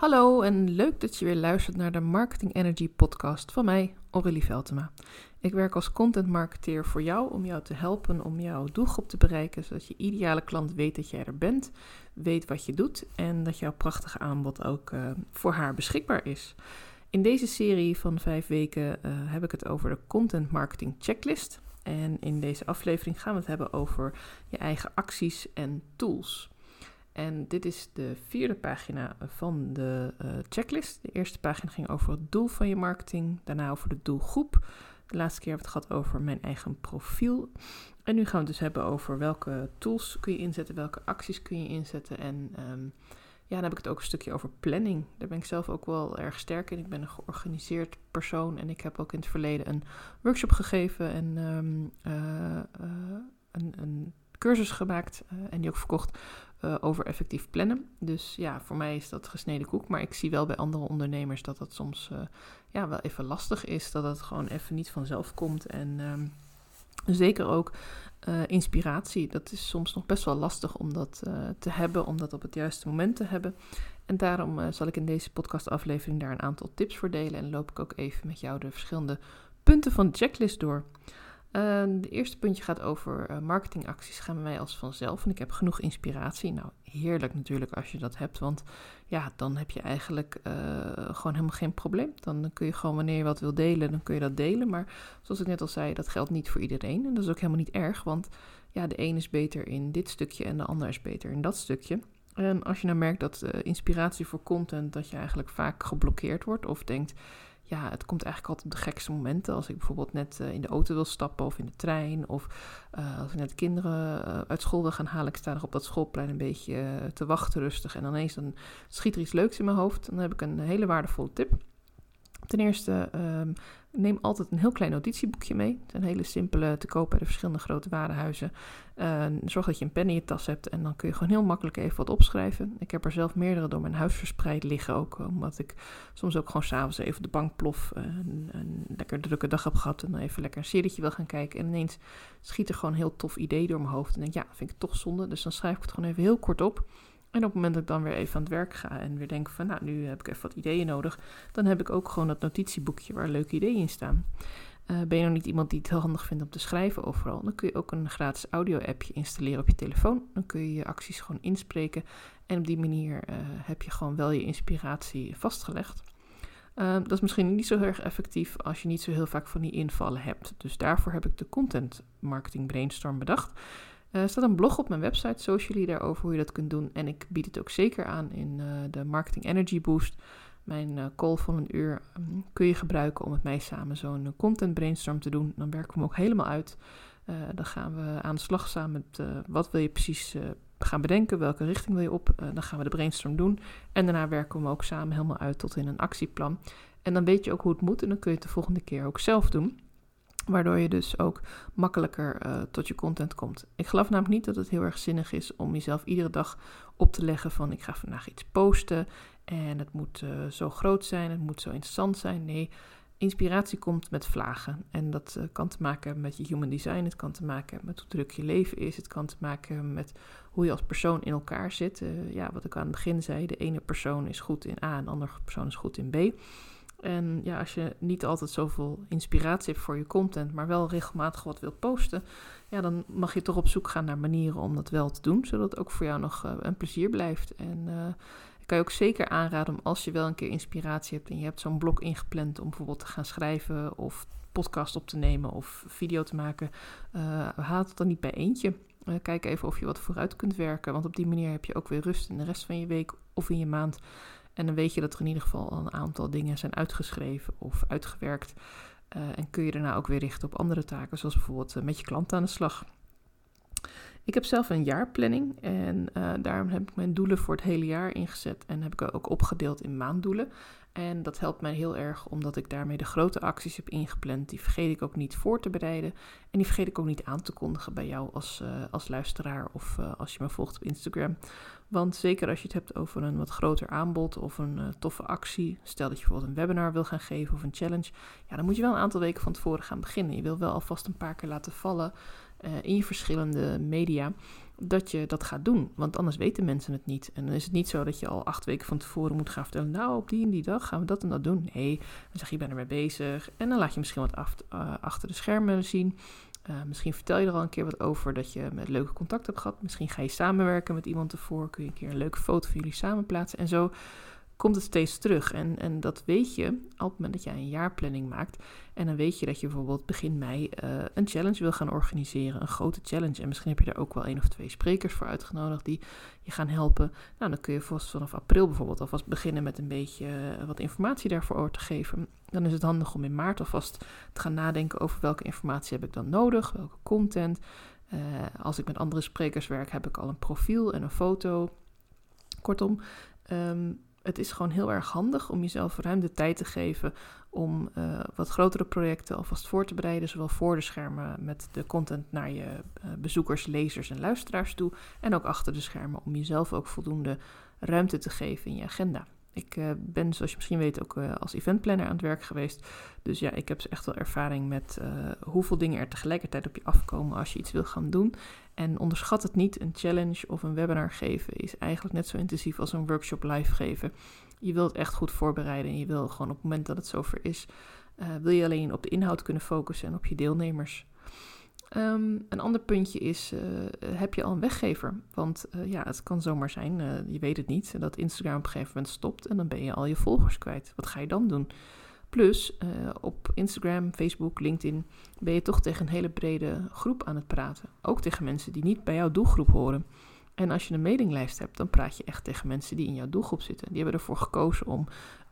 Hallo en leuk dat je weer luistert naar de Marketing Energy podcast van mij, Aurélie Veltema. Ik werk als content marketeer voor jou om jou te helpen om jouw doelgroep te bereiken, zodat je ideale klant weet dat jij er bent, weet wat je doet en dat jouw prachtige aanbod ook uh, voor haar beschikbaar is. In deze serie van vijf weken uh, heb ik het over de Content Marketing Checklist. En in deze aflevering gaan we het hebben over je eigen acties en tools. En dit is de vierde pagina van de uh, checklist. De eerste pagina ging over het doel van je marketing, daarna over de doelgroep. De laatste keer hebben we het gehad over mijn eigen profiel. En nu gaan we het dus hebben over welke tools kun je inzetten, welke acties kun je inzetten. En um, ja, dan heb ik het ook een stukje over planning. Daar ben ik zelf ook wel erg sterk in. Ik ben een georganiseerd persoon en ik heb ook in het verleden een workshop gegeven en um, uh, uh, een, een, cursus gemaakt en die ook verkocht over effectief plannen. Dus ja, voor mij is dat gesneden koek, maar ik zie wel bij andere ondernemers dat dat soms ja, wel even lastig is, dat het gewoon even niet vanzelf komt en... Um, Zeker ook uh, inspiratie. Dat is soms nog best wel lastig om dat te hebben, om dat op het juiste moment te hebben. En daarom zal ik in deze podcastaflevering daar een aantal tips voor delen. En loop ik ook even met jou de verschillende punten van de checklist door. Uh, de eerste puntje gaat over uh, marketingacties. Gaan bij mij als vanzelf. En ik heb genoeg inspiratie. Nou, heerlijk natuurlijk als je dat hebt. Want ja, dan heb je eigenlijk uh, gewoon helemaal geen probleem. Dan kun je gewoon wanneer je wat wil delen, dan kun je dat delen. Maar zoals ik net al zei, dat geldt niet voor iedereen. En dat is ook helemaal niet erg. Want ja, de een is beter in dit stukje en de ander is beter in dat stukje. En als je nou merkt dat inspiratie voor content, dat je eigenlijk vaak geblokkeerd wordt. Of denkt, ja, het komt eigenlijk altijd op de gekste momenten. Als ik bijvoorbeeld net uh, in de auto wil stappen of in de trein. Of uh, als ik net de kinderen uh, uit school wil gaan halen. Ik sta nog op dat schoolplein een beetje te wachten rustig. En ineens dan schiet er iets leuks in mijn hoofd. Dan heb ik een hele waardevolle tip. Ten eerste, um, neem altijd een heel klein notitieboekje mee. Het een hele simpele te koop bij de verschillende grote warenhuizen. Uh, zorg dat je een pen in je tas hebt en dan kun je gewoon heel makkelijk even wat opschrijven. Ik heb er zelf meerdere door mijn huis verspreid liggen ook, omdat ik soms ook gewoon s'avonds even de bank plof, uh, een, een lekker drukke dag heb gehad en dan even lekker een serietje wil gaan kijken. En ineens schiet er gewoon een heel tof idee door mijn hoofd en denk ja, vind ik toch zonde. Dus dan schrijf ik het gewoon even heel kort op. En op het moment dat ik dan weer even aan het werk ga en weer denk van, nou, nu heb ik even wat ideeën nodig, dan heb ik ook gewoon dat notitieboekje waar leuke ideeën in staan. Uh, ben je nog niet iemand die het heel handig vindt om te schrijven overal, dan kun je ook een gratis audio-appje installeren op je telefoon. Dan kun je je acties gewoon inspreken en op die manier uh, heb je gewoon wel je inspiratie vastgelegd. Uh, dat is misschien niet zo heel erg effectief als je niet zo heel vaak van die invallen hebt. Dus daarvoor heb ik de Content Marketing Brainstorm bedacht. Er staat een blog op mijn website, Socially, daarover hoe je dat kunt doen. En ik bied het ook zeker aan in uh, de Marketing Energy Boost. Mijn uh, call van een uur um, kun je gebruiken om met mij samen zo'n content brainstorm te doen. Dan werken we hem ook helemaal uit. Dan gaan we aan de slag samen met wat wil je precies gaan bedenken, welke richting wil je op. dan gaan we de brainstorm doen. En daarna werken we hem ook samen helemaal uit tot in een actieplan. En dan weet je ook hoe het moet en dan kun je het de volgende keer ook zelf doen. Waardoor je dus ook makkelijker uh, tot je content komt. Ik geloof namelijk niet dat het heel erg zinnig is om jezelf iedere dag op te leggen van ik ga vandaag iets posten en het moet uh, zo groot zijn, het moet zo interessant zijn. Nee, inspiratie komt met vlagen. En dat uh, kan te maken met je human design, het kan te maken met hoe druk je leven is, het kan te maken met hoe je als persoon in elkaar zit. ja, wat ik aan het begin zei, de ene persoon is goed in A en de andere persoon is goed in B. En ja, als je niet altijd zoveel inspiratie hebt voor je content, maar wel regelmatig wat wilt posten, ja, dan mag je toch op zoek gaan naar manieren om dat wel te doen, zodat het ook voor jou nog uh, een plezier blijft. En uh, ik kan je ook zeker aanraden om als je wel een keer inspiratie hebt en je hebt zo'n blok ingepland om bijvoorbeeld te gaan schrijven of podcast op te nemen of video te maken, uh, haal het dan niet bij eentje. kijk even of je wat vooruit kunt werken, want op die manier heb je ook weer rust in de rest van je week of in je maand. En dan weet je dat er in ieder geval al een aantal dingen zijn uitgeschreven of uitgewerkt. Uh, en kun je daarna ook weer richten op andere taken, zoals bijvoorbeeld uh, met je klanten aan de slag. Ik heb zelf een jaarplanning en uh, daarom heb ik mijn doelen voor het hele jaar ingezet en heb ik ook opgedeeld in maanddoelen. En dat helpt mij heel erg omdat ik daarmee de grote acties heb ingepland. Die vergeet ik ook niet voor te bereiden. En die vergeet ik ook niet aan te kondigen bij jou als, uh, als luisteraar of uh, als je me volgt op Instagram. Want zeker als je het hebt over een wat groter aanbod of een toffe actie. Stel dat je bijvoorbeeld een webinar wil gaan geven of een challenge. Ja, dan moet je wel een aantal weken van tevoren gaan beginnen. Je wil wel alvast een paar keer laten vallen in je verschillende media dat je dat gaat doen. Want anders weten mensen het niet. En dan is het niet zo dat je al acht weken van tevoren moet gaan vertellen... nou, op die en die dag gaan we dat en dat doen. Nee, dan zeg je, je bent ermee bezig. En dan laat je misschien wat af, uh, achter de schermen zien... Uh, misschien vertel je er al een keer wat over dat je met leuke contact hebt gehad. Misschien ga je samenwerken met iemand ervoor. Kun je een keer een leuke foto van jullie samen plaatsen. En zo komt het steeds terug. En, en dat weet je op het moment dat jij een jaarplanning maakt. En dan weet je dat je bijvoorbeeld begin mei uh, een challenge wil gaan organiseren. Een grote challenge. En misschien heb je daar ook wel één of twee sprekers voor uitgenodigd die je gaan helpen. Nou, dan kun je vast vanaf april bijvoorbeeld alvast beginnen met een beetje uh, wat informatie daarvoor te geven. Dan is het handig om in maart alvast te gaan nadenken over welke informatie heb ik dan nodig, welke content. Uh, als ik met andere sprekers werk, heb ik al een profiel en een foto. Kortom, um, het is gewoon heel erg handig om jezelf ruim de tijd te geven om uh, wat grotere projecten alvast voor te bereiden, zowel voor de schermen met de content naar je uh, bezoekers, lezers en luisteraars toe, en ook achter de schermen om jezelf ook voldoende ruimte te geven in je agenda. Ik uh, ben, zoals je misschien weet, ook uh, als eventplanner aan het werk geweest. Dus ja, ik heb echt wel ervaring met uh, hoeveel dingen er tegelijkertijd op je afkomen als je iets wil gaan doen. En onderschat het niet, een challenge of een webinar geven is eigenlijk net zo intensief als een workshop live geven. Je wilt echt goed voorbereiden en je wil gewoon op het moment dat het zover is, wil je alleen op de inhoud kunnen focussen en op je deelnemers. Um, een ander puntje is, uh, heb je al een weggever? Want uh, ja, het kan zomaar zijn, uh, je weet het niet, dat Instagram op een gegeven moment stopt en dan ben je al je volgers kwijt. Wat ga je dan doen? Plus, op Instagram, Facebook, LinkedIn ben je toch tegen een hele brede groep aan het praten. Ook tegen mensen die niet bij jouw doelgroep horen. En als je een mailinglijst hebt, dan praat je echt tegen mensen die in jouw doelgroep zitten. Die hebben ervoor gekozen om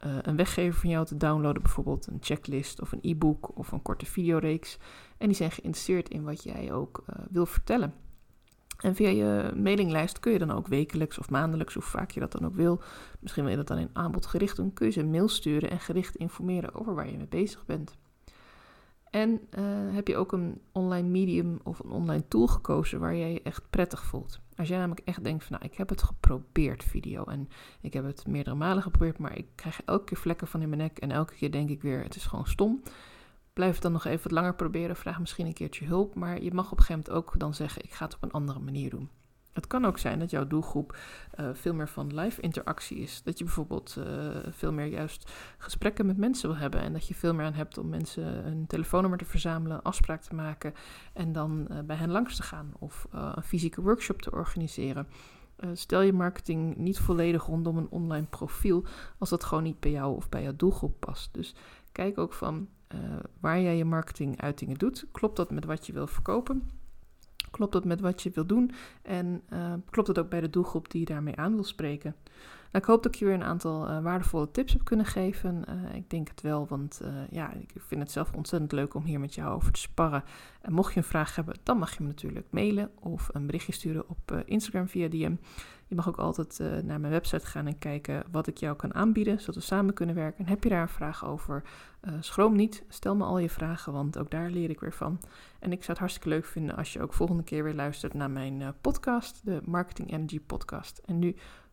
uh, een weggever van jou te downloaden, bijvoorbeeld een checklist of een e-book of een korte videoreeks. En die zijn geïnteresseerd in wat jij ook uh, wil vertellen. En via je mailinglijst kun je dan ook wekelijks of maandelijks, hoe vaak je dat dan ook wil, misschien wil je dat dan in aanbod gericht doen, kun je ze een mail sturen en gericht informeren over waar je mee bezig bent. En uh, heb je ook een online medium of een online tool gekozen waar jij echt prettig voelt. Als jij namelijk echt denkt van nou, ik heb het geprobeerd video en ik heb het meerdere malen geprobeerd, maar ik krijg elke keer vlekken van in mijn nek en elke keer denk ik weer het is gewoon stom. Blijf het dan nog even wat langer proberen, vraag misschien een keertje hulp, maar je mag op een gegeven moment ook dan zeggen ik ga het op een andere manier doen. Het kan ook zijn dat jouw doelgroep uh, veel meer van live interactie is. Dat je bijvoorbeeld uh, veel meer juist gesprekken met mensen wil hebben. En dat je veel meer aan hebt om mensen een telefoonnummer te verzamelen, afspraak te maken en dan uh, bij hen langs te gaan of een fysieke workshop te organiseren. stel je marketing niet volledig rondom een online profiel als dat gewoon niet bij jou of bij jouw doelgroep past. Dus kijk ook van waar jij je marketinguitingen doet. Klopt dat met wat je wil verkopen? Klopt dat met wat je wil doen? En uh, klopt het ook bij de doelgroep die je daarmee aan wil spreken? Nou, ik hoop dat ik je weer een aantal uh, waardevolle tips heb kunnen geven. Uh, ik denk het wel, want ja, ik vind het zelf ontzettend leuk om hier met jou over te sparren. En mocht je een vraag hebben, dan mag je me natuurlijk mailen of een berichtje sturen op Instagram via DM. Je mag ook altijd naar mijn website gaan en kijken wat ik jou kan aanbieden, zodat we samen kunnen werken. En heb je daar een vraag over, schroom niet, stel me al je vragen, want ook daar leer ik weer van. En ik zou het hartstikke leuk vinden als je ook volgende keer weer luistert naar mijn podcast, de Marketing Energy Podcast. En nu,